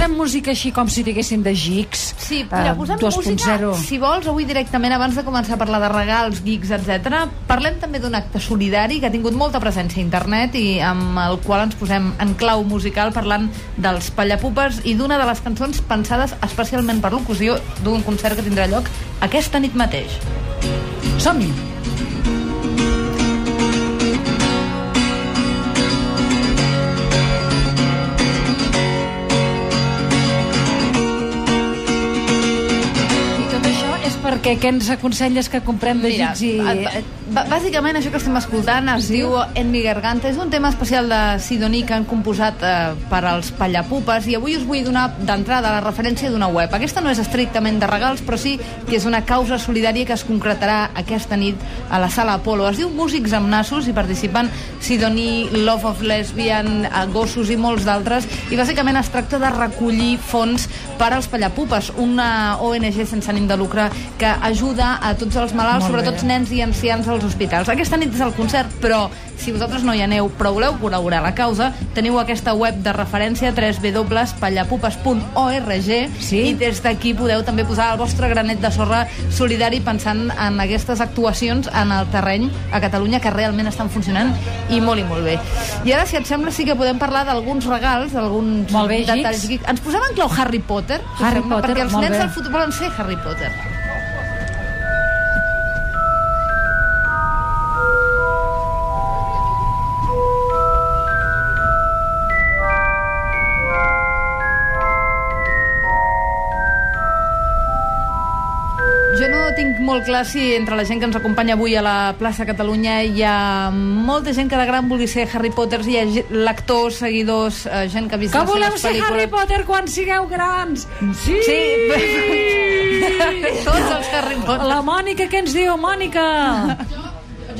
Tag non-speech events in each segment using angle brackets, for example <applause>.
posem música així com si diguéssim de gigs. Sí, mira, eh, posem 2.0. música, si vols, avui directament, abans de començar a parlar de regals, geeks, etc. parlem també d'un acte solidari que ha tingut molta presència a internet i amb el qual ens posem en clau musical parlant dels Pallapupes i d'una de les cançons pensades especialment per l'ocasió d'un concert que tindrà lloc aquesta nit mateix. Som-hi! Perquè què ens aconselles que comprem de Mira, gigs i... b- b- bàsicament això que estem escoltant es diu En mi garganta, és un tema especial de Sidoní que han composat eh, per als Pallapupes i avui us vull donar d'entrada la referència d'una web. Aquesta no és estrictament de regals, però sí que és una causa solidària que es concretarà aquesta nit a la sala Apolo. Es diu Músics amb Nassos i participen Sidoní, Love of Lesbian, eh, Gossos i molts d'altres i bàsicament es tracta de recollir fons per als Pallapupes, una ONG sense ànim de lucre que ajuda a tots els malalts, Molt bé. sobretot nens i ancians als hospitals. Aquesta nit és el concert, però si vosaltres no hi aneu però voleu col·laborar a la causa, teniu aquesta web de referència www.pallapupes.org Sí. i des d'aquí podeu també posar el vostre granet de sorra solidari pensant en aquestes actuacions en el terreny a Catalunya que realment estan funcionant i molt i molt bé. I ara, si et sembla, sí que podem parlar d'alguns regals, d'alguns detalls. Gics. Ens posem en clau Harry Potter, Harry sembla? Potter, perquè els nens bé. del futur volen ser Harry Potter. Molt clar si entre la gent que ens acompanya avui a la plaça Catalunya hi ha molta gent que de gran vulgui ser Harry Potter, hi ha lectors, seguidors, eh, gent que ha vist Que les seves voleu ser pel·lícules. Harry Potter quan sigueu grans? Sí! Sí, <laughs> tots els Harry Potter. La Mònica, què ens diu, Mònica? <laughs>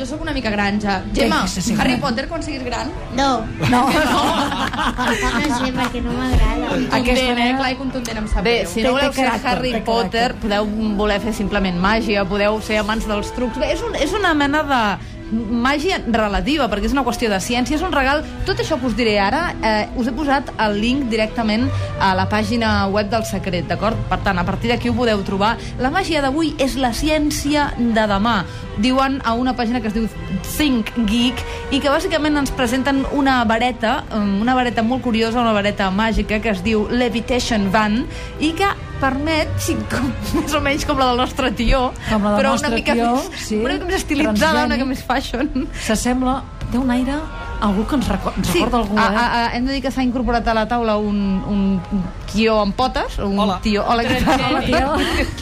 Jo sóc una mica granja. Gemma, Sí, sí, sí. Harry Potter quan siguis gran? No, <laughs> No. no sé, perquè no m'agrada. Contundent, eh? Clar i contundent, em sap Bé, greu. si no voleu ser caràcter, Harry Potter, podeu voler fer simplement màgia, podeu ser amants dels trucs. Bé, és, un, és una mena de màgia relativa, perquè és una qüestió de ciència, és un regal. Tot això que us diré ara, eh, us he posat el link directament a la pàgina web del Secret, d'acord? Per tant, a partir d'aquí ho podeu trobar. La màgia d'avui és la ciència de demà. Diuen a una pàgina que es diu Think Geek i que bàsicament ens presenten una vareta, um, una vareta molt curiosa, una vareta màgica que es diu Levitation Van i que permet, sí, com, més o menys com la del nostre tió, Com la del però nostre una mica, tió, més, sí, una mica més estilitzada, una mica més fashion. S'assembla... Té un aire... Algú que ens, reco ens recorda algú, eh? a, a, hem de dir que s'ha incorporat a la taula un, un tió amb potes, un Hola. tió... Hola, què tal? Hola, tio.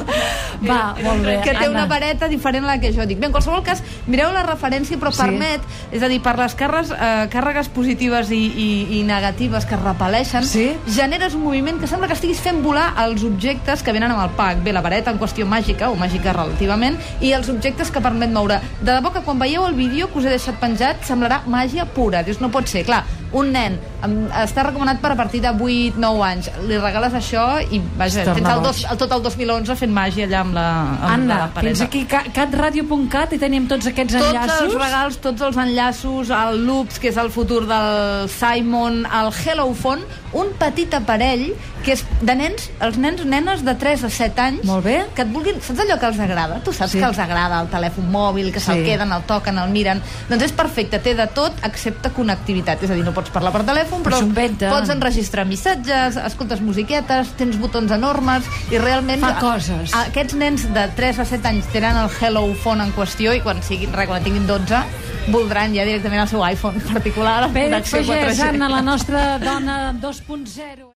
<laughs> Va, molt bé. que té Anna. una vareta diferent a la que jo dic. Bé, en qualsevol cas, mireu la referència, però Sí. permet, és a dir, per les càrregues, eh, càrregues positives i, i, i negatives que es repel·leixen, Sí. generes un moviment que sembla que estiguis fent volar els objectes que venen amb el pack. Bé, la vareta en qüestió màgica, o màgica relativament, i els objectes que permet moure. De debò que quan veieu el vídeo que us he deixat penjat, semblarà màgia pura. Dius, no pot ser. Clar, un nen està recomanat per a partir de 8-9 anys. Li regales això i, vaja, Es torna tens el, dos, el, tot el 2011 fent màgia allà amb la, amb Anna, la fins aquí ca- catradio.cat i tenim tots aquests tots enllaços. els regals, tots els enllaços, el Loops, que és el futur del Simon, el Hello Phone, un petit aparell que és de nens, els nens, nenes de 3 a 7 anys, Molt bé. que et vulguin... Saps allò que els agrada? Tu saps Sí. que els agrada el telèfon mòbil, que se'l Sí. queden, el toquen, el miren... Doncs és perfecte, té de tot excepte connectivitat. És a dir, no pots parlar per telèfon, però S'ho inventen. pots enregistrar missatges, escoltes musiquetes, tens botons enormes i realment... Fa coses. Aquests nens de 3 a 7 anys tenen el Hello Phone en qüestió i quan, siguin, re, quan tinguin 12 voldran ja directament el seu iPhone particular Pérez Pagès, 4G. Anna, la nostra dona 2.0.